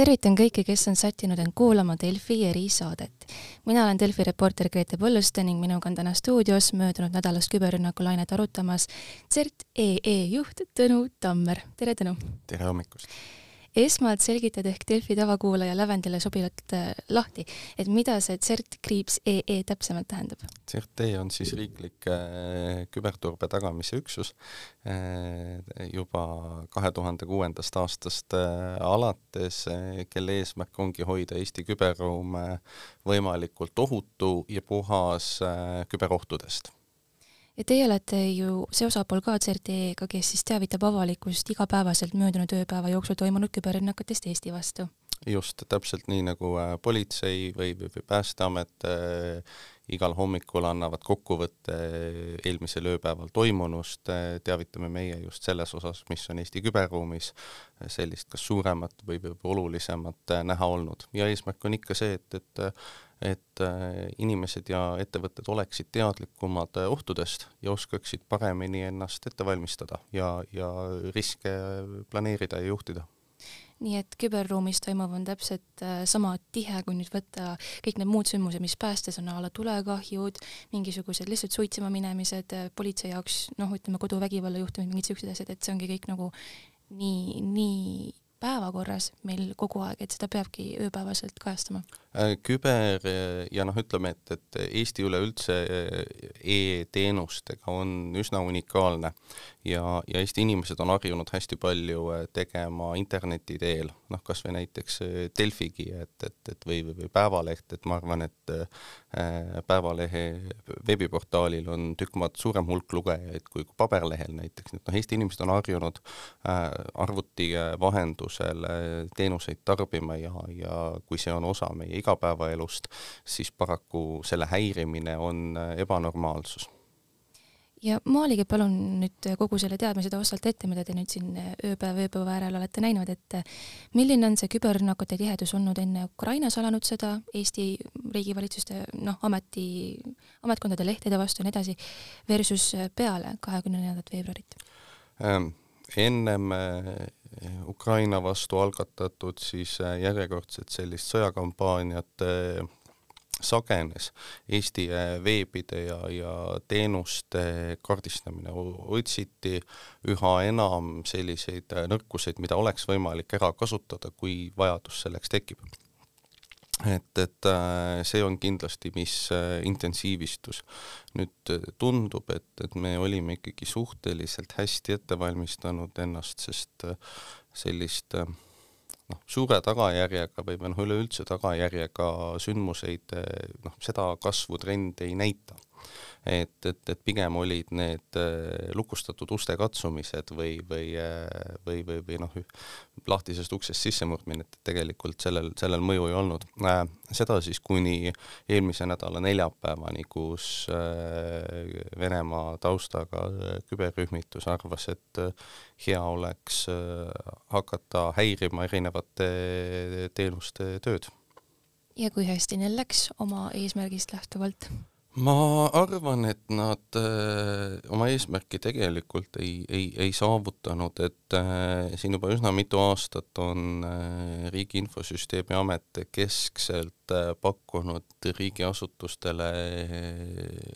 tervitan kõiki, kes on sättinud end kuulama Delfi erisaadet. mina olen Delfi reporter Grete Põlluste ning minuga on täna stuudios möödunud nädalast küberrünnaku lainet arutamas CERT EE juht Tõnu Tammer. tere, Tõnu! tere hommikust! Esmalt selgitad ehk Delfi tavakuulaja lävendile sobivalt äh, lahti, et mida see CERT kriips EE täpsemalt tähendab? CERT E on siis riiklik äh, küberturbe tagamise üksus äh, juba kahe tuhande kuuendast aastast alates, kelle eesmärk ongi hoida Eesti küberruum võimalikult ohutu ja puhas küberohtudest ja teie olete ju see osapool ka CRT-ga, kes siis teavitab avalikkust igapäevaselt möödunud ööpäeva jooksul toimunud küberrünnakutest Eesti vastu. just, täpselt nii nagu äh, politsei või, või, või Päästeamet äh, igal hommikul annavad kokkuvõtte eelmisel ööpäeval toimunust, teavitame meie just selles osas, mis on Eesti küberruumis sellist kas suuremat või, või olulisemat näha olnud. Ja eesmärk on ikka see, et, et et äh, inimesed ja ettevõtted oleksid teadlikumad äh, ohtudest ja oskaksid paremini ennast ette valmistada ja, ja riske planeerida ja juhtida nii et küberruumis toimuv on täpselt äh, sama tihe, kui nüüd võtta kõik need muud sündmused, mis päästes on a la tulekahjud, mingisugused lihtsalt suitsema minemised, politsei jaoks noh, ütleme koduvägivalla juhtumid, mingid siuksed asjad, et see ongi kõik nagu nii, nii päevakorras meil kogu aeg, et seda peabki ööpäevaselt kajastama? Äh, küber äh, ja noh, ütleme, et, et Eesti üleüldse äh, e-teenustega on üsna unikaalne. Ja, ja Eesti inimesed on harjunud hästi palju tegema interneti teel, noh kas või näiteks Delfigi, et, et, et või, või, Päevaleht, et ma arvan, et Päevalehe veebiportaalil on tükk maad suurem hulk lugejaid kui paberlehel näiteks, et noh, Eesti inimesed on harjunud arvuti vahendusel teenuseid tarbima ja, ja kui see on osa meie igapäevaelust, siis paraku selle häirimine on ebanormaalsus ja maalige palun nüüd kogu selle teadmise taustalt ette, mida te nüüd siin ööpäev ööpäeva äärel olete näinud, et milline on see küberrünnakute tihedus olnud enne Ukrainas alanud sõda Eesti riigivalitsuste noh, ameti, ametkondade lehtede vastu ja nii edasi, versus peale kahekümne neljandat veebruarit ähm,? ennem Ukraina vastu algatatud siis äh, järjekordset sellist sõjakampaaniat äh, sagenes. Eesti äh, veebide ja, ja teenuste kaardistamine, otsiti üha enam selliseid nõrkuseid, mida oleks võimalik ära kasutada, kui vajadus selleks tekib et, et äh, see on kindlasti, mis äh, intensiivistus. nüüd äh, tundub, et, et me olime ikkagi suhteliselt hästi ette valmistanud ennast, sest sellist noh, suure tagajärjega või, noh, üleüldse tagajärjega sündmuseid noh, seda kasvu trend ei näita et, et, et pigem olid need äh, lukustatud uste katsumised või, või, äh, või, või, või noh, lahtisest uksest sissemurdmine, et tegelikult sellel, sellel mõju ei olnud. Äh, seda siis kuni eelmise nädala neljapäevani, kus Venemaa taustaga küberrühmitus arvas, et hea oleks hakata häirima erinevate teenuste tööd. ja kui hästi neil läks oma eesmärgist lähtuvalt? Ma arvan, et nad äh, oma eesmärki tegelikult ei, ei, ei saavutanud, et äh, siin juba üsna mitu aastat on äh, Riigi Infosüsteemi Amet keskselt äh, pakkunud riigiasutustele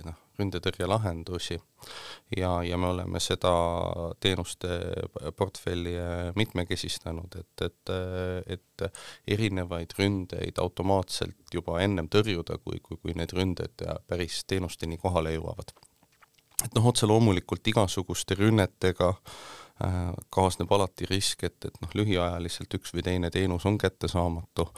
äh, noh, ründetõrjelahendusi ja, ja me oleme seda teenuste portfelli mitmekesistanud, et, et, et erinevaid ründeid automaatselt juba ennem tõrjuda, kui, kui, kui need ründed päris teenusteni kohale jõuavad. et noh, otse loomulikult igasuguste rünnetega äh, kaasneb alati risk, et, et noh, lühiajaliselt üks või teine teenus on kättesaamatu,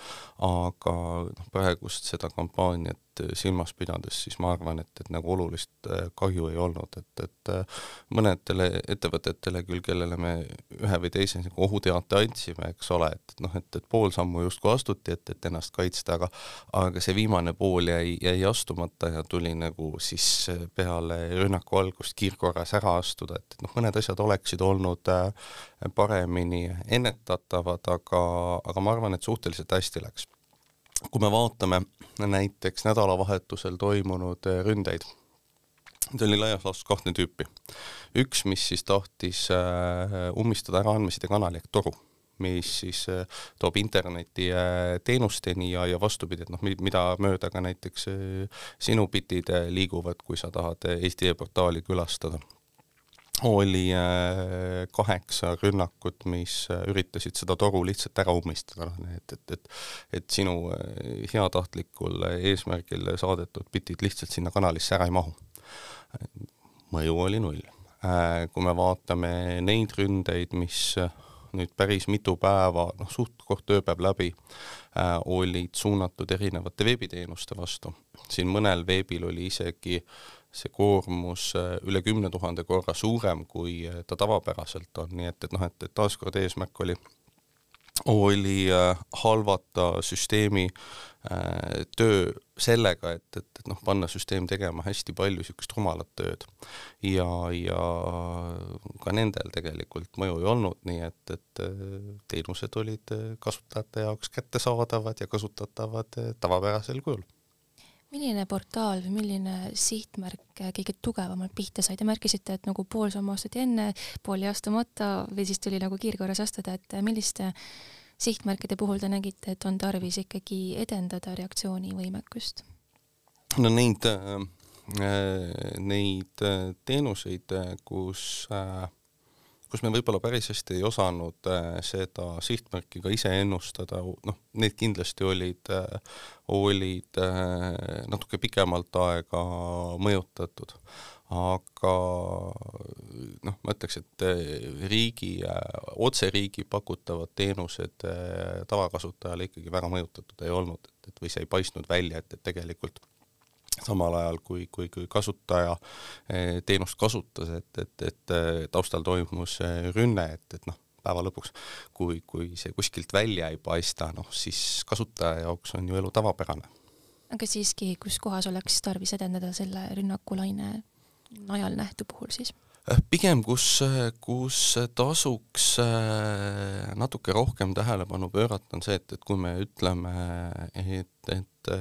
aga noh, praegust seda kampaaniat Eestit silmas pidades, siis ma arvan, et, et nagu olulist äh, kahju ei olnud, et, et äh, mõnedele ettevõtetele küll, kellele me ühe või teise nagu ohuteate andsime, eks ole, et noh, et, et pool sammu justkui astuti, et, et ennast kaitsta, aga aga see viimane pool jäi, jäi astumata ja tuli nagu siis peale rünnaku algust kiirkorras ära astuda, et, et noh, mõned asjad oleksid olnud äh, paremini ennetatavad, aga, aga ma arvan, et suhteliselt hästi läks kui me vaatame näiteks nädalavahetusel toimunud eh, ründeid, neid oli laias laastus kahte tüüpi. üks, mis siis tahtis äh, ummistada ära andmesidekanali ehk toru mis siis toob interneti teenusteni ja, ja vastupidi, et noh, mida mööda ka näiteks sinu bitid liiguvad, kui sa tahad Eesti e-portaali külastada oli äh, kaheksa rünnakut, mis äh, üritasid seda toru lihtsalt ära ummistada, noh et, et, et et sinu äh, heatahtlikul eesmärgil saadetud bitid lihtsalt sinna kanalisse ära ei mahu. mõju oli null. Kui me vaatame neid ründeid, mis nüüd päris mitu päeva, noh suht kord ööpäev läbi, olid suunatud erinevate veebiteenuste vastu, siin mõnel veebil oli isegi äh, see koormus äh, üle kümne tuhande korra suurem, kui äh, ta tavapäraselt on, nii et, et noh, et, et taaskord eesmärk oli, oli äh, halvata süsteemi töö sellega, et, et, et noh, panna süsteem tegema hästi palju niisugust rumalat tööd. ja, ja ka nendel tegelikult mõju ei olnud, nii et, et teenused olid kasutajate jaoks kättesaadavad ja kasutatavad tavapärasel kujul milline portaal või milline sihtmärk kõige tugevamalt pihta sai, te märkisite, et nagu pool sammu astuti enne, pool jäi astumata või siis tuli nagu kiirkorras astuda, et milliste sihtmärkide puhul te nägite, et on tarvis ikkagi edendada reaktsioonivõimekust? no neid, äh, neid teenuseid, kus äh, kus me võib-olla päris hästi ei osanud äh, seda sihtmärki ka ise ennustada, noh, need kindlasti olid äh,, olid äh, natuke pikemalt aega mõjutatud. aga noh, ma ütleks, et riigi otse riigi pakutavad teenused tavakasutajale ikkagi väga mõjutatud ei olnud, et, et või see ei paistnud välja, et, et tegelikult samal ajal kui, kui, kui kasutaja eh, teenust kasutas, et, et, et eh, taustal toimus eh, rünne, et, et noh, päeva lõpuks, kui, kui see kuskilt välja ei paista, noh siis kasutaja jaoks on ju elu tavapärane. aga siiski, kus kohas oleks tarvis edendada selle rünnakulaine najal nähtu puhul siis? pigem, kus, kus tasuks natuke rohkem tähelepanu pöörata, on see, et, et kui me ütleme, et, et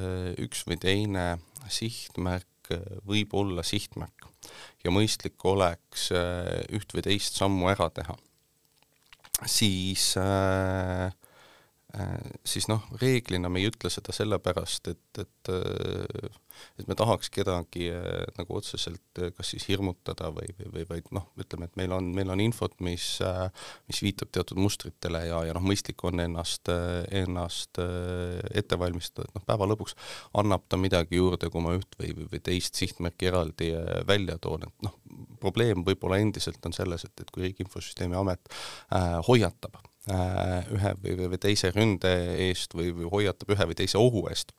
üks või teine sihtmärk äh, võib olla sihtmärk. Ja mõistlik oleks äh, üht või teist sammu ära teha, siis äh, siis noh, reeglina me ei ütle seda sellepärast, et, et et me tahaks kedagi äh, nagu otseselt äh, kas siis hirmutada või, või, või vaid noh, ütleme, et meil on, meil on infot, mis, äh, mis viitab teatud mustritele ja, ja noh, mõistlik on ennast, ennast ette valmistada, et noh, päeva lõpuks annab ta midagi juurde, kui ma üht või, või teist sihtmärki eraldi välja toon, et noh, probleem võib-olla endiselt on selles, et, et kui Riigi Infosüsteemi Amet äh, hoiatab äh, ühe või, või teise ründe eest või, või hoiatab ühe või teise ohu eest,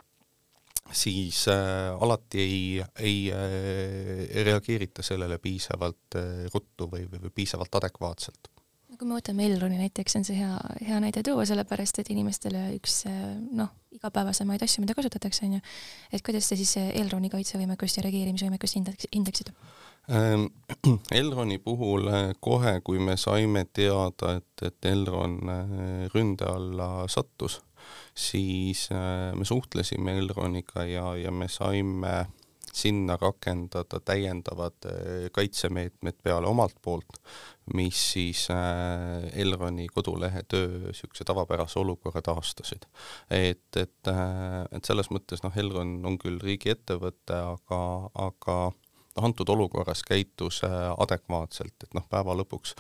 siis äh, alati ei, ei äh, reageerita sellele piisavalt äh, ruttu või, või, või piisavalt adekvaatselt. kui me võtame Elroni näiteks, on see hea, hea näide tuua, sellepärast et inimestele üks äh, noh, igapäevasemaid asju, mida kasutatakse, on ju, et kuidas te siis Elroni kaitsevõimekust ja reageerimisvõimekust hindaks, hindaksite? Ähm, Elroni puhul äh, kohe, kui me saime teada, et, et Elron äh, ründe alla sattus, siis äh, me suhtlesime Elroniga ja, ja me saime sinna rakendada täiendavad kaitsemeetmed peale omalt poolt, mis siis Elroni kodulehe töö niisuguse tavapärase olukorra taastasid. et, et, et selles mõttes noh, Elron on küll riigiettevõte, aga, aga antud olukorras käitus äh, adekvaatselt, et noh, päeva lõpuks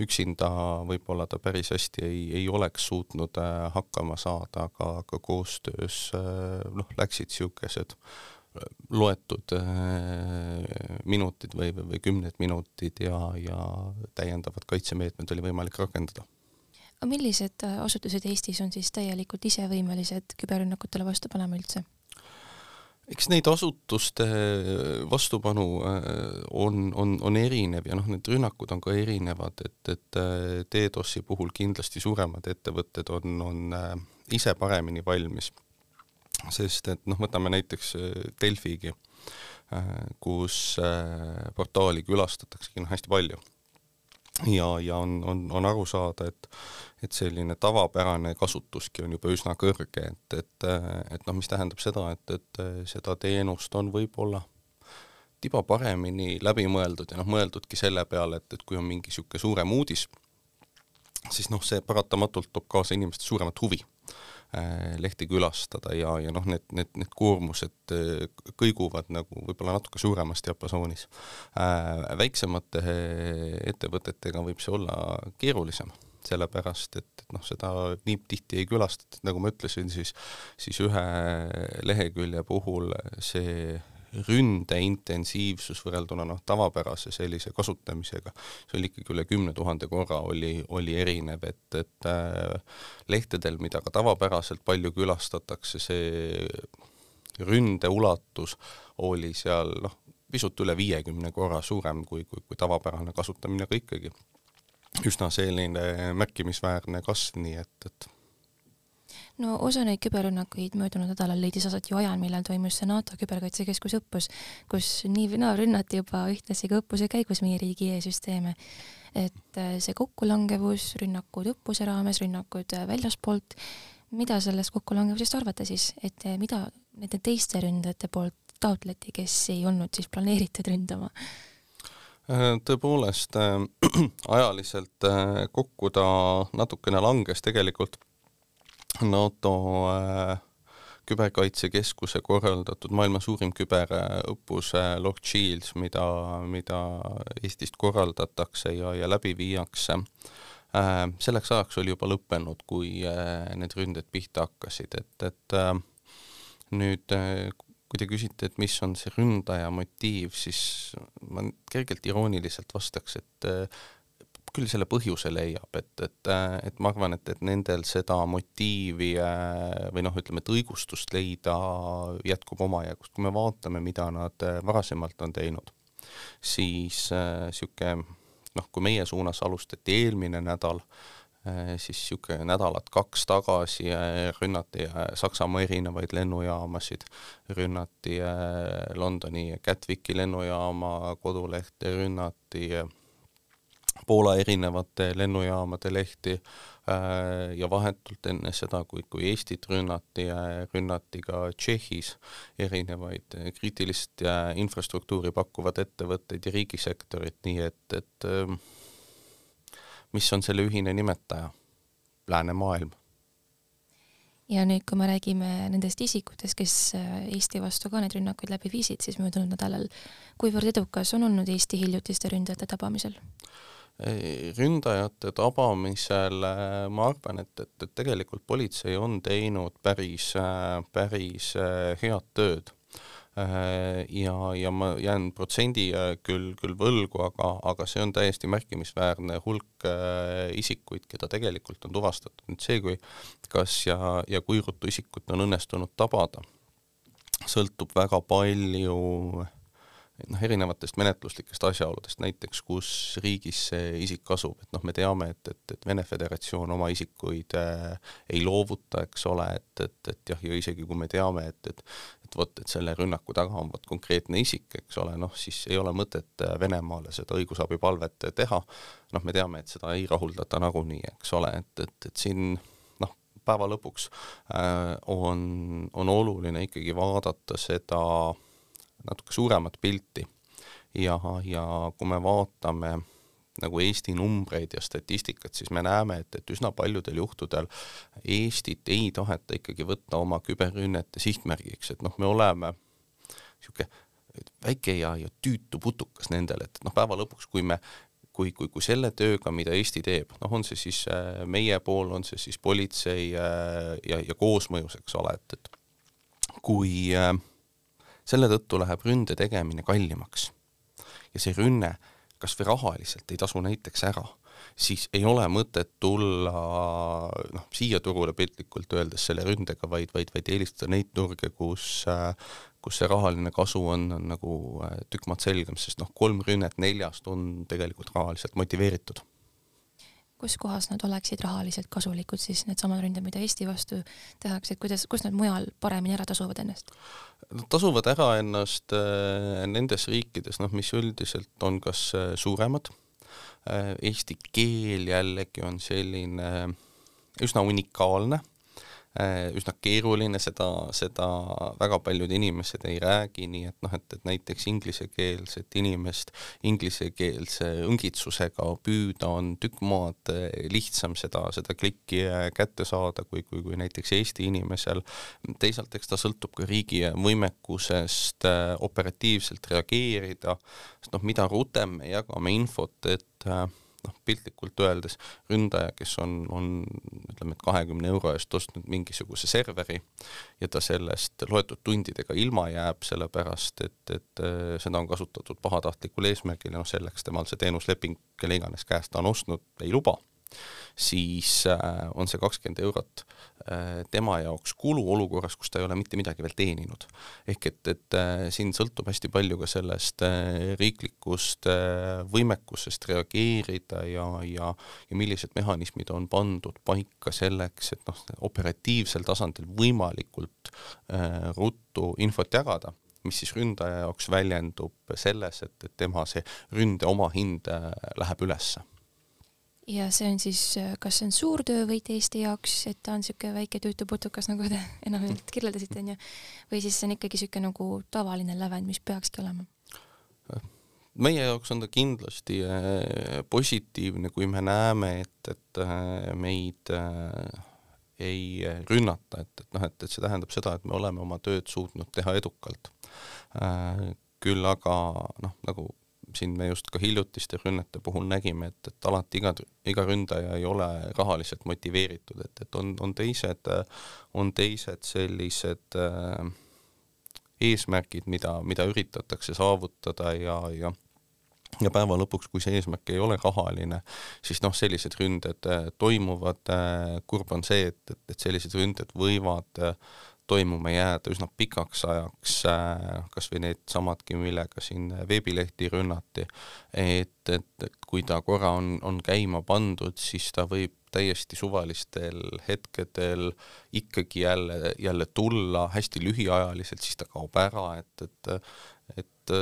üksinda võib-olla ta päris hästi ei, ei oleks suutnud äh, hakkama saada, aga, aga koostöös äh, noh, läksid niisugused loetud minutid või, või, kümned minutid ja, ja täiendavad kaitsemeetmed oli võimalik rakendada aga millised asutused Eestis on siis täielikult ise võimelised küberrünnakutele vastu panema üldse? Eks neid asutuste vastupanu äh, on, on, on erinev ja noh, need rünnakud on ka erinevad, et, et äh, DDoS-i puhul kindlasti suuremad ettevõtted on, on äh, ise paremini valmis. sest et noh, võtame näiteks Delfigi, kus portaali külastataksegi noh, hästi palju ja, ja on, on, on aru saada, et et selline tavapärane kasutuski on juba üsna kõrge, et, et, et noh, mis tähendab seda, et, et seda teenust on võib-olla tiba paremini läbi mõeldud ja noh, mõeldudki selle peale, et, et kui on mingi niisugune suurem uudis, siis noh, see paratamatult toob kaasa inimeste suuremat huvi lehti külastada ja, ja noh, need, need, need koormused äh, kõiguvad nagu võib-olla natuke suuremas diapasoonis. Äh, väiksemate ettevõtetega võib see olla keerulisem sellepärast et, et noh, seda nii tihti ei külastata, nagu ma ütlesin, siis, siis ühe lehekülje puhul see ründe intensiivsus võrrelduna noh, tavapärase sellise kasutamisega, see oli ikkagi üle kümne tuhande korra oli, oli erinev, et, et äh, lehtedel, mida ka tavapäraselt palju külastatakse, see ründe ulatus oli seal noh, pisut üle viiekümne korra suurem kui, kui, kui tavapärane kasutamine, aga ikkagi üsna selline märkimisväärne kasv, nii et, et no osa neid küberrünnakuid möödunud nädalal leidis aset ju ajal, millal toimus see NATO küberkaitsekeskuse õppus, kus nii või naa rünnati juba ühtlasi ka õppuse käigus meie riigi e-süsteeme. et äh, see kokkulangevus, rünnakud õppuse raames, rünnakud äh, väljaspoolt, mida sellest kokkulangevusest arvata siis, et äh, mida nende teiste ründajate poolt taotleti, kes ei olnud siis planeeritud ründama? tõepoolest äh, ajaliselt äh, kokku ta natukene langes tegelikult NATO äh, küberkaitsekeskuse korraldatud maailma suurim küberõppus äh, Lord Shields, mida, mida Eestist korraldatakse ja, ja läbi viiakse äh,. selleks ajaks oli juba lõppenud, kui need ründed pihta hakkasid, et, et nüüd kui te küsite, et mis on see ründaja motiiv, siis ma kergelt irooniliselt vastaks, et küll selle põhjuse leiab, et, et, et ma arvan, et, et nendel seda motiivi äh, või noh, ütleme, et õigustust leida jätkub omajagust, kui me vaatame, mida nad äh, varasemalt on teinud, siis niisugune äh, noh, kui meie suunas alustati eelmine nädal äh,, siis niisugune nädalat kaks tagasi äh, rünnati äh, Saksamaa erinevaid lennujaamasid, rünnati Londoni Gatwicki lennujaama kodulehte, rünnati Poola erinevate lennujaamade lehti äh, ja vahetult enne seda, kui, kui Eestit rünnati, äh, rünnati ka Tšehhis erinevaid äh, kriitilist infrastruktuuri pakkuvad ettevõtteid ja riigisektorit, nii et, et mis on selle ühine nimetaja? läänemaailm ja nüüd, kui me räägime nendest isikutest, kes Eesti vastu ka neid rünnakuid läbi viisid, siis möödunud nädalal, kuivõrd edukas on olnud Eesti hiljutiste ründajate tabamisel? Ründajate tabamisel äh, ma arvan, et, et, et tegelikult politsei on teinud päris, äh, päris äh, head tööd. ja, ja ma jään protsendi küll, küll võlgu, aga, aga see on täiesti märkimisväärne hulk isikuid, keda tegelikult on tuvastatud. nüüd see, kui kas ja, ja kui ruttu isikut on õnnestunud tabada, sõltub väga palju äh, noh, erinevatest menetluslikest asjaoludest, näiteks kus riigis see isik asub, et noh, me teame, et, et, et Vene Föderatsioon oma isikuid äh, ei loovuta, eks ole, et, et, et jah, ja isegi kui me teame, et, et et vot, et selle rünnaku taga on vot konkreetne isik, eks ole, noh siis ei ole mõtet äh, Venemaale seda õigusabipalvet teha, noh, me teame, et seda ei rahuldata nagunii, eks ole, et, et, et siin noh, päeva lõpuks äh, on, on oluline ikkagi vaadata seda äh, natuke suuremat pilti. Ja, ja kui me vaatame nagu Eesti numbreid ja statistikat, siis me näeme, et, et üsna paljudel juhtudel Eestit ei taheta ikkagi võtta oma küberrünnete sihtmärgiks, et noh, me oleme niisugune väike ja, ja tüütu putukas nendel, et noh, päeva lõpuks, kui me kui, kui, kui selle tööga, mida Eesti teeb, noh, on see siis äh, meie pool, on see siis politsei äh, ja, ja koosmõjus, eks ole, et, et kui äh, selle tõttu läheb ründe tegemine kallimaks. ja see rünne kas või rahaliselt ei tasu näiteks ära, siis ei ole mõtet tulla noh, siia turule piltlikult öeldes selle ründega, vaid, vaid, vaid eelistada neid turge, kus kus see rahaline kasu on, on nagu tükk maad selgem, sest noh, kolm rünnet neljast on tegelikult rahaliselt motiveeritud kus kohas nad oleksid rahaliselt kasulikud siis needsamad ründed, mida Eesti vastu tehakse, et kuidas, kus nad mujal paremini ära tasuvad ennast? Nad tasuvad ära ennast äh, nendes riikides, noh, mis üldiselt on kas äh, suuremad äh,, eesti keel jällegi on selline üsna unikaalne üsna keeruline, seda, seda väga paljud inimesed ei räägi, nii et noh, et, et näiteks inglisekeelset inimest inglisekeelse õngitsusega püüda on tükk maad äh, lihtsam seda, seda klikki kätte saada, kui, kui, kui näiteks Eesti inimesel. teisalt, eks ta sõltub ka riigi võimekusest operatiivselt reageerida, sest noh, mida rutem me jagame infot, et noh, piltlikult öeldes ründaja, kes on, on ütleme, et kahekümne euro eest ostnud mingisuguse serveri ja ta sellest loetud tundidega ilma jääb, sellepärast et, et äh, seda on kasutatud pahatahtlikul eesmärgil ja noh, selleks temal see teenusleping, kelle iganes käest ta on ostnud, ei luba siis äh, on see kakskümmend eurot äh, tema jaoks kulu olukorras, kus ta ei ole mitte midagi veel teeninud. ehk et, et äh, siin sõltub hästi palju ka sellest riiklikust võimekusest reageerida ja, ja, ja millised mehhanismid on pandud paika selleks, et noh, operatiivsel tasandil võimalikult ruttu infot jagada mis siis ründaja jaoks väljendub selles, et, et tema see ründe omahind läheb ülesse ja see on siis, kas see on suur töövõit Eesti jaoks, et ta on niisugune väike tüütu putukas, nagu te enamjaolt kirjeldasite, onju, või siis see on ikkagi niisugune nagu tavaline lävend, mis peakski olema? meie jaoks on ta kindlasti äh, positiivne, kui me näeme, et, et äh, meid äh, ei rünnata, et, et noh, et, et see tähendab seda, et me oleme oma tööd suutnud teha edukalt. küll aga noh, nagu siin me just ka hiljutiste rünnete puhul nägime, et, et alati iga, iga ründaja ei ole rahaliselt motiveeritud, et, et on, on teised, on teised sellised äh, eesmärgid, mida, mida üritatakse saavutada ja, ja ja päeva lõpuks, kui see eesmärk ei ole rahaline, siis noh, sellised ründed äh, toimuvad äh,, kurb on see, et, et, et sellised ründed võivad äh, toimuma jääda üsna pikaks ajaks, äh, kas või needsamadki, millega siin veebilehti rünnati, et, et, kui ta korra on, on käima pandud, siis ta võib täiesti suvalistel hetkedel ikkagi jälle, jälle tulla hästi lühiajaliselt, siis ta kaob ära, et, et, et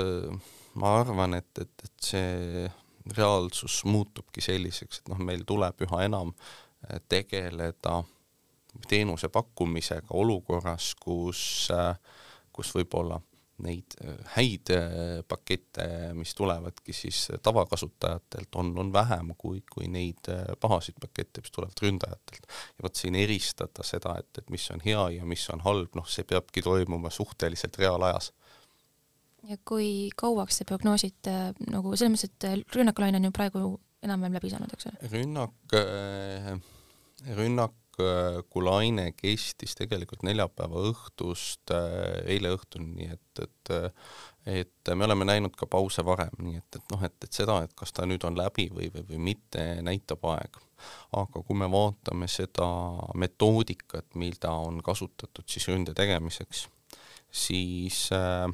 ma arvan, et, et, et see reaalsus muutubki selliseks, et noh, meil tuleb üha enam tegeleda äh, teenuse pakkumisega olukorras, kus, kus võib-olla neid äh, häid äh, pakette, mis tulevadki siis tavakasutajatelt, on, on vähem kui, kui neid äh, pahasid pakette, mis tulevad ründajatelt. ja vot siin eristada seda, et, et mis on hea ja mis on halb, noh, see peabki toimuma suhteliselt reaalajas. ja kui kauaks te prognoosite nagu selles mõttes, et rünnakulaine on ju praegu enam-vähem läbi saanud, eks ole? rünnak, rünnak kui laine kestis tegelikult neljapäeva õhtust äh, eile õhtuni, et, et et me oleme näinud ka pause varem, nii et, et noh, et, et seda, et kas ta nüüd on läbi või, või, või mitte, näitab aeg. aga kui me vaatame seda metoodikat, mida on kasutatud siis ründe tegemiseks, siis äh,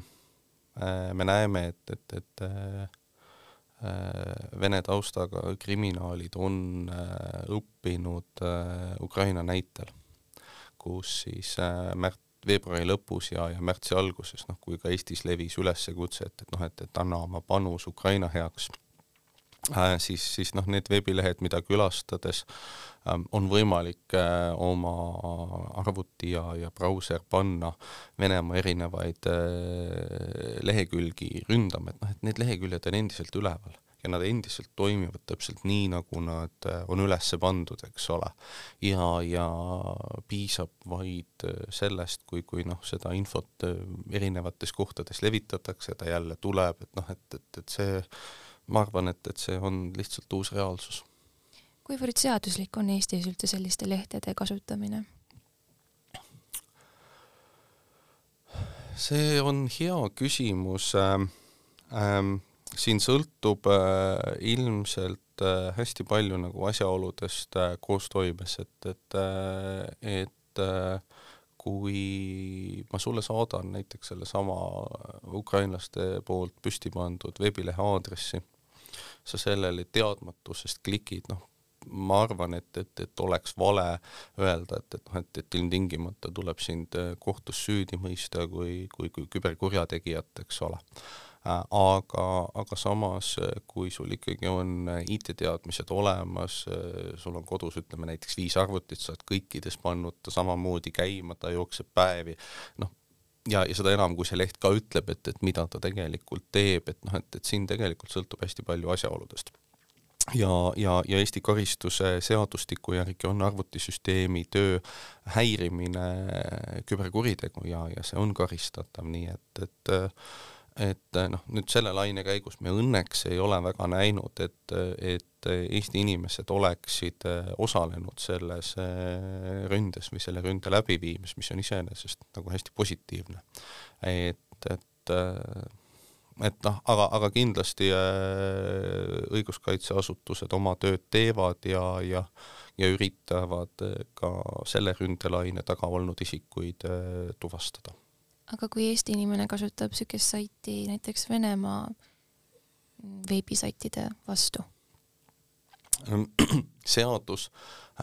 äh me näeme, et, et, et äh, Äh, vene taustaga kriminaalid on äh, õppinud äh, Ukraina näitel, kus siis märt-, veebruari lõpus ja, ja märtsi alguses, noh, kui ka Eestis levis üleskutse, et, et noh, et, et anna oma panus Ukraina heaks. äh,, siis, siis noh, need veebilehed, mida külastades äh, on võimalik äh, oma arvuti ja, ja brauser panna Venemaa erinevaid äh, lehekülgi ründama, et noh, et need leheküljed on endiselt üleval ja nad endiselt toimivad täpselt nii, nagu nad äh, on üles pandud, eks ole. ja, ja piisab vaid äh, sellest, kui, kui noh, seda infot äh, erinevates kohtades levitatakse, ta jälle tuleb, et noh, et, et, et see ma arvan, et, et see on lihtsalt uus reaalsus. kuivõrd seaduslik on Eestis üldse selliste lehtede kasutamine? see on hea küsimus ähm,. Ähm, siin sõltub äh, ilmselt äh, hästi palju nagu asjaoludest äh, koostoimes, et, et äh,, et äh, kui ma sulle saadan näiteks sellesama ukrainlaste poolt püsti pandud veebilehe aadressi, sa sellele teadmatusest klikid, noh, ma arvan, et, et, et oleks vale öelda, et, et noh, et, et ilmtingimata tuleb sind äh, kohtus süüdi mõista kui, kui, kui küberkurjategijat, eks ole. Äh, aga, aga samas, äh, kui sul ikkagi on IT-teadmised olemas, sul on kodus ütleme näiteks viis arvutit, sa oled kõikides pannud ta samamoodi käima, ta jookseb päevi, noh, ja, ja seda enam, kui see leht ka ütleb, et, et mida ta tegelikult teeb, et noh, et, et siin tegelikult sõltub hästi palju asjaoludest. Ja, ja, ja Eesti karistuse seadustiku järgi on arvutisüsteemi töö häirimine küberkuritegu ja, ja see on karistatav, nii et, et et eh, noh, nüüd selle laine käigus me õnneks ei ole väga näinud, et, et Eesti inimesed oleksid eh, osalenud selles eh, ründes või selle ründe läbiviimises, mis on iseenesest nagu hästi positiivne. et, et et noh, aga, aga kindlasti õiguskaitseasutused oma tööd teevad ja, ja ja üritavad ka selle ründelaine taga olnud isikuid tuvastada aga kui Eesti inimene kasutab niisugust saiti näiteks Venemaa veebisaitide vastu? seadus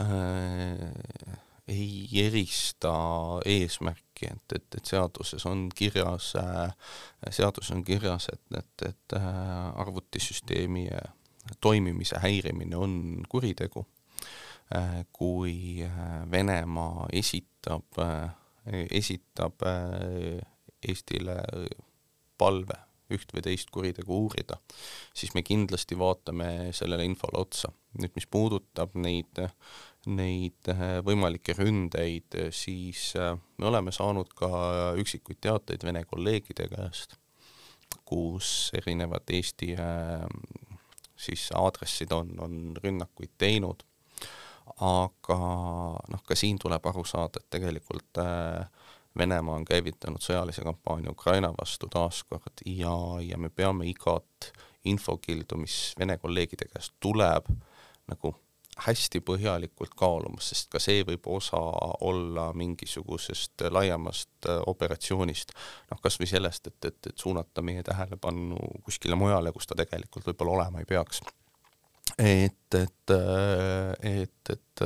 äh, ei erista eesmärki, et, et, et seaduses on kirjas äh,, seaduses on kirjas, et, et, et äh, arvutisüsteemi äh, toimimise häirimine on kuritegu äh,. kui äh, Venemaa esitab äh, esitab äh, Eestile palve üht või teist kuritegu uurida, siis me kindlasti vaatame sellele infole otsa. nüüd, mis puudutab neid, neid äh, võimalikke ründeid, siis äh, me oleme saanud ka üksikuid teateid Vene kolleegide käest, kus erinevad Eesti siis aadressid on, on rünnakuid teinud aga noh, ka siin tuleb aru saada, et tegelikult äh, Venemaa on käivitanud sõjalise kampaania Ukraina vastu taaskord ja, ja me peame igat infokildu, mis Vene kolleegide käest tuleb, nagu hästi põhjalikult kaalumas, sest ka see võib osa olla mingisugusest laiemast äh, operatsioonist, noh kas või sellest, et, et, et suunata meie tähelepanu kuskile mujale, kus ta tegelikult võib-olla olema ei peaks et, et, et, et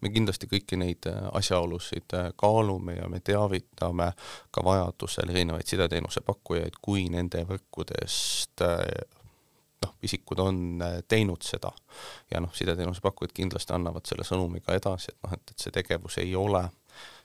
me kindlasti kõiki neid asjaolusid kaalume ja me teavitame ka vajadusel erinevaid sideteenuse pakkujaid, kui nende võrkudest noh, isikud on teinud seda. Ja noh, sideteenuse pakkujad kindlasti annavad selle sõnumi ka edasi, et noh, et, et see tegevus ei ole,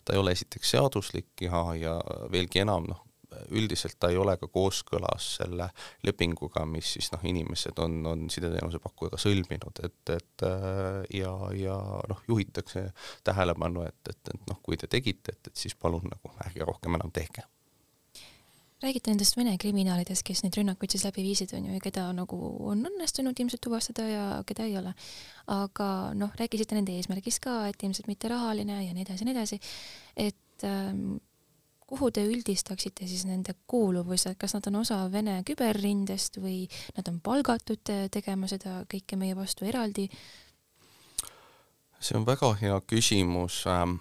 ta ei ole esiteks seaduslik ja, ja veelgi enam noh, üldiselt ta ei ole ka kooskõlas selle lepinguga, mis siis noh, inimesed on, on sideteenuse pakkujaga sõlminud, et, et äh, ja, ja noh, juhitakse tähelepanu, et, et, et noh, kui te tegite, et, et siis palun nagu ärge rohkem enam tehke. Räägite nendest Vene kriminaalidest, kes neid rünnakuid siis läbi viisid, on ju, ja keda nagu on õnnestunud ilmselt tuvastada ja keda ei ole. aga noh, rääkisite nende eesmärgist ka, et ilmselt mitte rahaline ja nii edasi ja nii edasi, et ähm, kuhu te üldistaksite siis nende kuuluvuse, kas nad on osa Vene küberrindest või nad on palgatud tegema seda kõike meie vastu eraldi? see on väga hea küsimus. Ähm,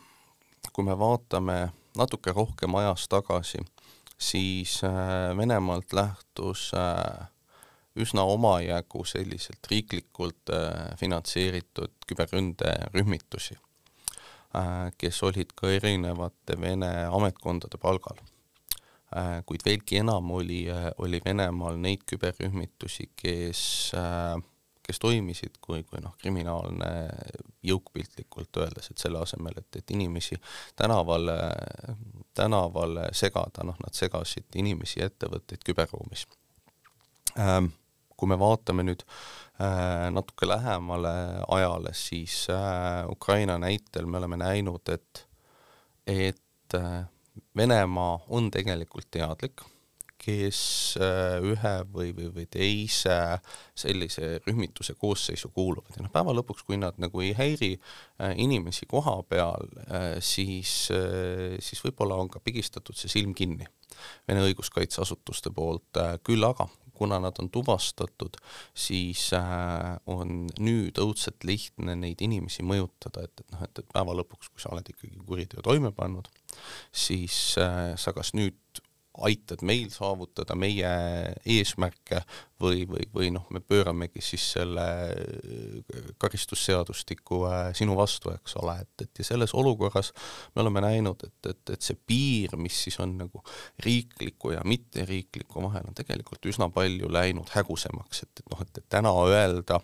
kui me vaatame natuke rohkem ajas tagasi, siis äh, Venemaalt lähtus äh, üsna omajagu selliselt riiklikult äh, finantseeritud küberründerühmitusi kes olid ka erinevate Vene ametkondade palgal. Äh, kuid veelgi enam oli, äh, oli Venemaal neid küberrühmitusi, kes, kes toimisid kui, kui noh, kriminaalne jõuk piltlikult öeldes, et selle asemel, et, et inimesi tänavale, tänavale segada, noh, nad segasid inimesi ja ettevõtteid küberruumis kui me vaatame nüüd äh, natuke lähemale ajale, siis äh, Ukraina näitel me oleme näinud, et, et äh, Venemaa on tegelikult teadlik, kes ühe või, või, või teise sellise rühmituse koosseisu kuuluvad. Ja noh, päeva lõpuks, kui nad nagu ei häiri inimesi koha peal, siis, siis võib-olla on ka pigistatud see silm kinni Vene õiguskaitseasutuste poolt, küll aga kuna nad on tuvastatud, siis äh, on nüüd õudselt lihtne neid inimesi mõjutada, et, et noh, et, et päeva lõpuks, kui sa oled ikkagi kuriteo toime pannud, siis äh, sa kas nüüd aitad meil saavutada meie eesmärke või, või, või noh, me pööramegi siis selle karistusseadustiku äh, sinu vastu, eks ole, et, et ja selles olukorras me oleme näinud, et, et, et see piir, mis siis on nagu riikliku ja mitteriikliku vahel, on tegelikult üsna palju läinud hägusemaks, et, et noh, et täna öelda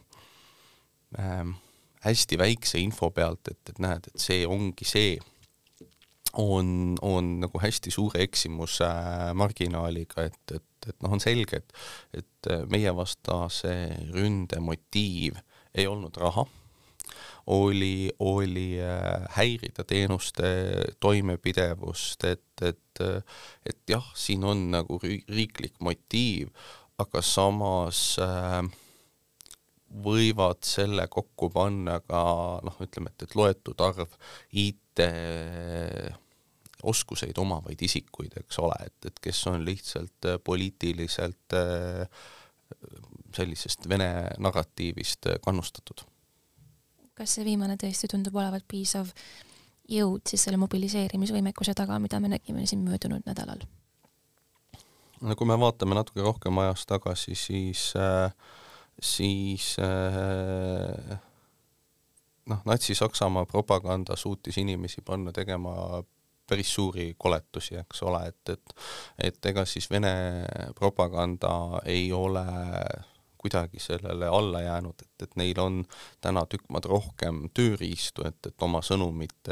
ähm, hästi väikse info pealt, et, et näed, et see ongi see on, on nagu hästi suure eksimuse marginaaliga, et, et, et noh, on selge, et, et meie vastase ründe motiiv ei olnud raha, oli, oli äh, häirida teenuste toimepidevust, et, et, et jah, siin on nagu riiklik motiiv, aga samas äh, võivad selle kokku panna ka noh, ütleme, et, et loetud arv IT oskuseid omavaid isikuid, eks ole, et, et kes on lihtsalt äh, poliitiliselt äh, sellisest Vene narratiivist äh, kannustatud. kas see viimane tõesti tundub olevat piisav jõud siis selle mobiliseerimisvõimekuse taga, mida me nägime siin möödunud nädalal? no kui me vaatame natuke rohkem ajas tagasi, siis äh, siis äh, noh, Natsi-Saksamaa propaganda suutis inimesi panna tegema päris suuri koletusi, eks ole, et, et et ega siis Vene propaganda ei ole kuidagi sellele alla jäänud, et, et neil on täna tükk maad rohkem tööriistu, et, et oma sõnumit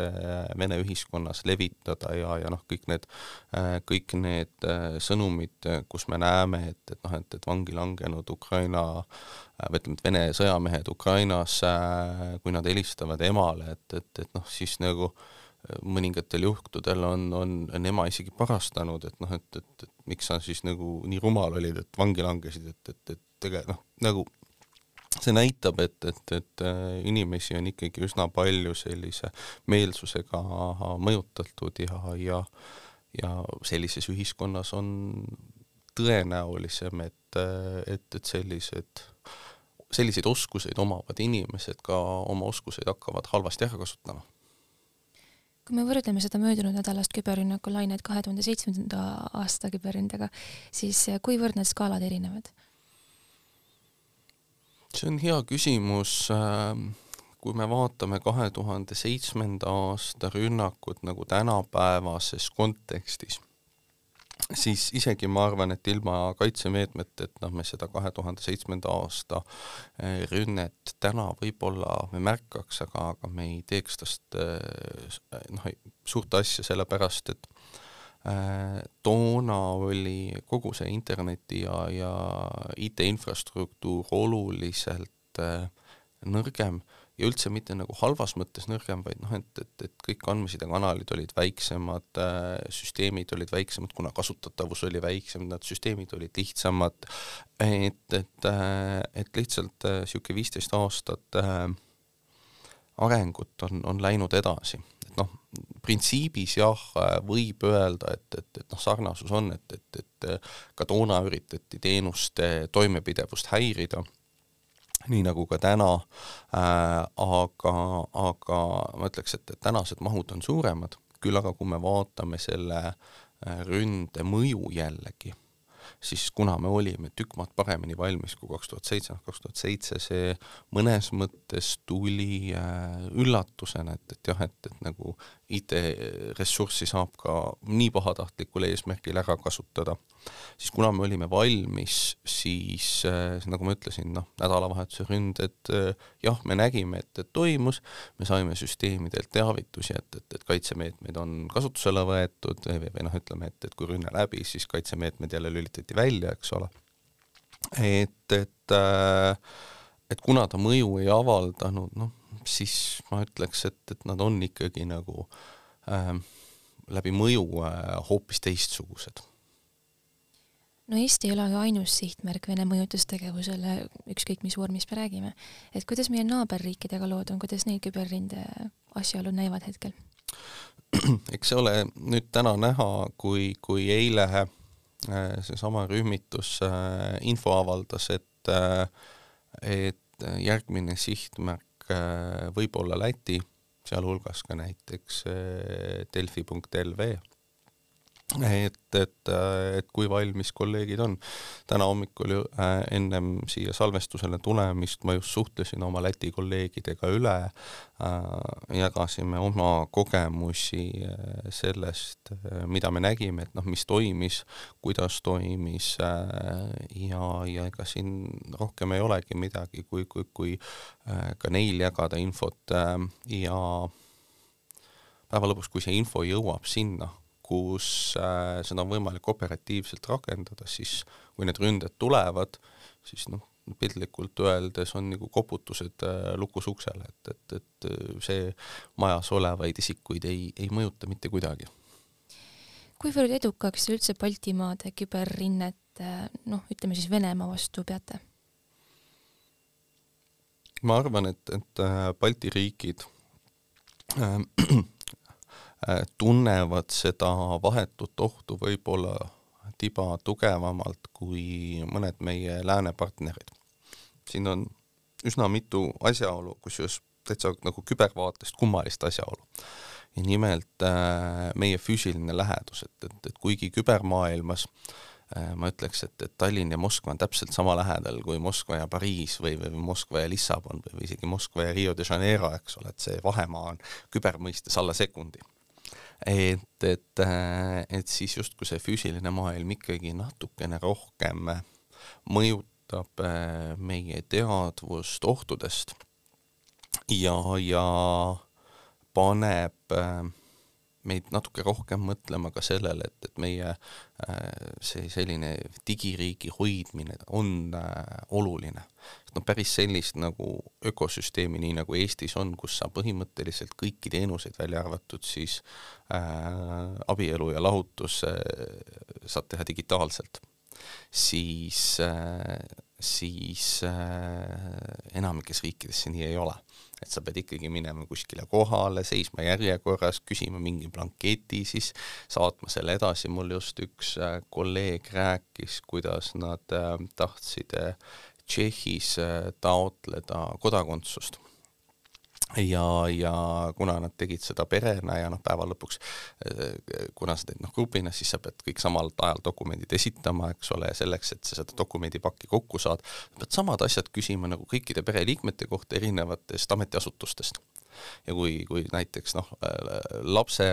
Vene ühiskonnas levitada ja, ja noh, kõik need, kõik need sõnumid, kus me näeme, et, et noh, et, et vangi langenud Ukraina või ütleme, et Vene sõjamehed Ukrainas, kui nad helistavad emale, et, et, et noh, siis nagu mõningatel juhtudel on, on, on ema isegi parastanud, et noh, et, et, et miks sa siis nagu nii rumal olid, et vangi langesid, et, et, et tegelikult noh, nagu see näitab, et, et, et äh, inimesi on ikkagi üsna palju sellise meelsusega mõjutatud ja, ja ja sellises ühiskonnas on tõenäolisem, et, et, et sellised, selliseid oskuseid omavad inimesed ka oma oskuseid hakkavad halvasti ära kasutama kui me võrdleme seda möödunud nädalast küberrünnaku lainet kahe tuhande seitsmenda aasta küberründega, siis kuivõrd need skaalad erinevad? See on hea küsimus. Ähm, kui me vaatame kahe tuhande seitsmenda aasta rünnakut nagu tänapäevases kontekstis, siis isegi ma arvan, et ilma kaitsemeetmeteta me seda kahe tuhande seitsmenda aasta äh, rünnet täna võib-olla me märkaks, aga, aga me ei teeks tast äh, noh, suurt asja, sellepärast et Äh, toona oli kogu see interneti ja, ja IT-infrastruktuur oluliselt äh, nõrgem ja üldse mitte nagu halvas mõttes nõrgem, vaid noh, et, et, et kõik andmesidekanalid olid väiksemad, äh, süsteemid olid väiksemad, kuna kasutatavus oli väiksem, need süsteemid olid lihtsamad, et, et, et lihtsalt niisugune viisteist aastat arengut on, on läinud edasi noh, printsiibis jah, võib öelda, et, et, et noh, sarnasus on, et, et, et ka toona üritati teenuste toimepidevust häirida, nii nagu ka täna äh,, aga, aga ma ütleks, et, et tänased mahud on suuremad, küll aga kui me vaatame selle äh, ründe mõju jällegi siis kuna me olime tükk maad paremini valmis kui kaks tuhat seitse, noh kaks tuhat seitse see mõnes mõttes tuli äh, üllatusena, et, et jah, et, et nagu IT-ressurssi saab ka nii pahatahtlikul eesmärgil ära kasutada, siis kuna me olime valmis, siis äh, nagu ma ütlesin, noh, nädalavahetuse ründed äh, jah, me nägime, et, et toimus, me saime süsteemidelt teavitusi, et, et, et kaitsemeetmeid on kasutusele võetud või, või noh, ütleme, et, et kui rünne läbi, siis kaitsemeetmed jälle lülitati välja, eks ole. et, et äh, et kuna ta mõju ei avaldanud, noh, siis ma ütleks, et, et nad on ikkagi nagu äh, läbi mõju äh, hoopis teistsugused. no Eesti ei ole ju ainus sihtmärk Vene mõjutustegevusele, ükskõik mis vormis me räägime. et kuidas meie naaberriikidega lood on, kuidas neil küberrinde asjaolud näivad hetkel? eks see ole nüüd täna näha, kui, kui eile seesama rühmitus äh, info avaldas, et äh, et järgmine sihtmärk Äh, võib-olla Läti, sealhulgas ka näiteks äh, delfi.lv, et, et, et kui valmis kolleegid on. täna hommikul ju äh, ennem siia salvestusele tulemist ma just suhtlesin oma Läti kolleegidega üle äh,, jagasime oma kogemusi äh, sellest, äh, mida me nägime, et noh, mis toimis, kuidas toimis äh, ja, ja ega siin rohkem ei olegi midagi, kui, kui, kui äh, ka neil jagada infot ja päeva lõpuks, kui see info jõuab sinna, kus äh, seda on võimalik operatiivselt rakendada, siis kui need ründed tulevad, siis noh, piltlikult öeldes on nagu koputused äh, lukus uksele, et, et, et äh, see majas olevaid isikuid ei, ei mõjuta mitte kuidagi. kuivõrd edukaks üldse Baltimaade küberrinnet noh, ütleme siis Venemaa vastu peate? ma arvan, et, et äh, Balti riigid äh, Äh, tunnevad seda vahetut ohtu võib-olla tiba tugevamalt kui mõned meie lääne partnerid. siin on üsna mitu asjaolu, kusjuures täitsa nagu kübervaatest kummalist asjaolu. ja nimelt äh, meie füüsiline lähedus, et, et, et kuigi kübermaailmas äh, ma ütleks, et, et Tallinn ja Moskva on täpselt sama lähedal kui Moskva ja Pariis või, või Moskva ja Lissabon või, või isegi Moskva ja Rio de Janeiro, eks ole, et see vahemaa on kübermõistes alla sekundi et, et, äh, et siis justkui see füüsiline maailm ikkagi natukene rohkem mõjutab äh, meie teadvust ohtudest. Ja, ja paneb äh, meid natuke rohkem mõtlema ka sellele, et, et meie see selline digiriigi hoidmine on oluline noh, päris sellist nagu ökosüsteemi, nii nagu Eestis on, kus sa põhimõtteliselt kõiki teenuseid, välja arvatud siis äh, abielu ja lahutus äh, saad teha digitaalselt, siis äh,, siis äh, enamikes riikides see nii ei ole. Et sa pead ikkagi minema kuskile kohale, seisma järjekorras, küsima mingi blanketi, siis saatma selle edasi, mul just üks äh, kolleeg rääkis, kuidas nad äh, tahtsid äh, Tšehhis äh, taotleda kodakondsust. Ja, ja kuna nad tegid seda perena ja noh, päeva lõpuks äh, kuna sa teed noh grupina, siis sa pead kõik samal ajal dokumendid esitama, eks ole, selleks, et sa seda dokumendipakki kokku saad, pead samad asjad küsima nagu kõikide pereliikmete kohta erinevatest ametiasutustest ja kui, kui näiteks noh, lapse,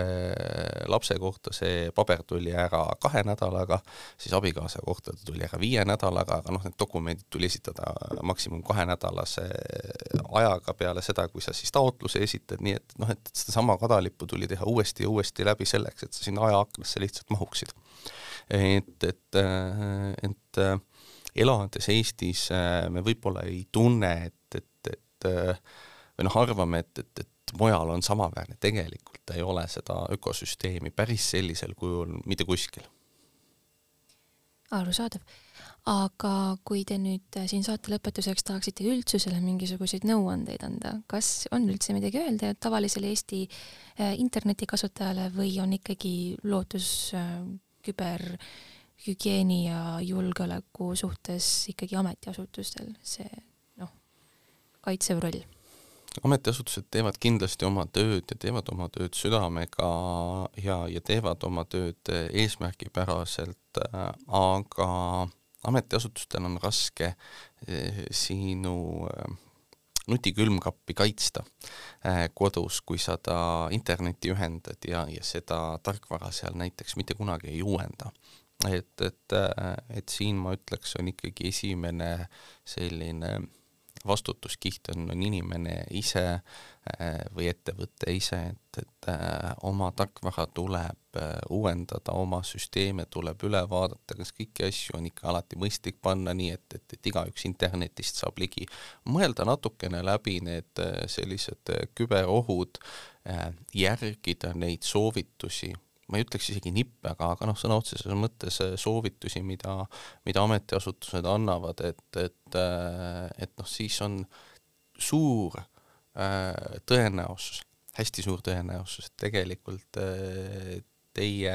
lapse kohta see paber tuli ära kahe nädalaga, siis abikaasa kohta ta tuli ära viie nädalaga, aga noh, need dokumendid tuli esitada maksimum kahenädalase ajaga peale seda, kui sa siis taotluse esitad, nii et noh, et sedasama kadalippu tuli teha uuesti ja uuesti läbi selleks, et sa sinna ajaaknasse lihtsalt mahuksid. et, et, et elades Eestis me võib-olla ei tunne, et, et, et või noh, arvame, et, et, et mujal on samaväärne, tegelikult ei ole seda ökosüsteemi päris sellisel kujul mitte kuskil. arusaadav. aga kui te nüüd siin saate lõpetuseks tahaksite üldsusele mingisuguseid nõuandeid anda, kas on üldse midagi öelda tavalisele Eesti äh, internetikasutajale või on ikkagi lootus äh, küberhügieeni ja julgeoleku suhtes ikkagi ametiasutustel see noh, kaitsev roll? Ametiasutused teevad kindlasti oma tööd ja teevad oma tööd südamega ja, ja teevad oma tööd eesmärgipäraselt, aga ametiasutustel on raske eh, sinu eh, nutikülmkappi kaitsta eh, kodus, kui sa ta internetti ühendad ja, ja seda tarkvara seal näiteks mitte kunagi ei uuenda. Et, et, et siin ma ütleks, on ikkagi esimene selline vastutuskiht on, on inimene ise äh, või ettevõte ise, et, et äh, oma tarkvara tuleb äh, uuendada, oma süsteeme tuleb üle vaadata, kas kõiki asju on ikka alati mõistlik panna nii, et, et, et igaüks internetist saab ligi. mõelda natukene läbi need sellised küberohud, järgida neid soovitusi ma ei ütleks isegi nippe, aga, aga noh, sõna otseses mõttes äh, soovitusi, mida, mida ametiasutused annavad, et, et, äh, et noh, siis on suur äh, tõenäosus, hästi suur tõenäosus, et tegelikult teie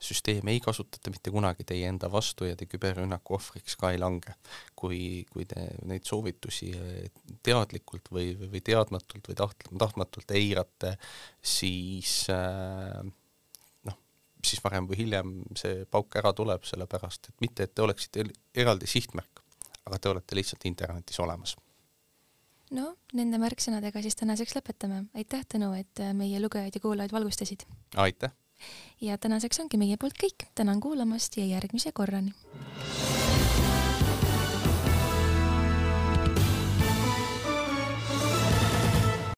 süsteemi ei kasutata mitte kunagi teie enda vastu ja te küberrünnaku ohvriks ka ei lange. kui, kui te neid soovitusi teadlikult või, või teadmatult või taht-, tahtmatult eirate, siis äh, siis varem või hiljem see pauk ära tuleb, sellepärast et mitte, et te oleksite eraldi sihtmärk, aga te olete lihtsalt internetis olemas. no nende märksõnadega siis tänaseks lõpetame. aitäh, Tõnu, et meie lugejaid ja kuulajaid valgustasid! aitäh! ja tänaseks ongi meie poolt kõik, tänan kuulamast ja järgmise korrani!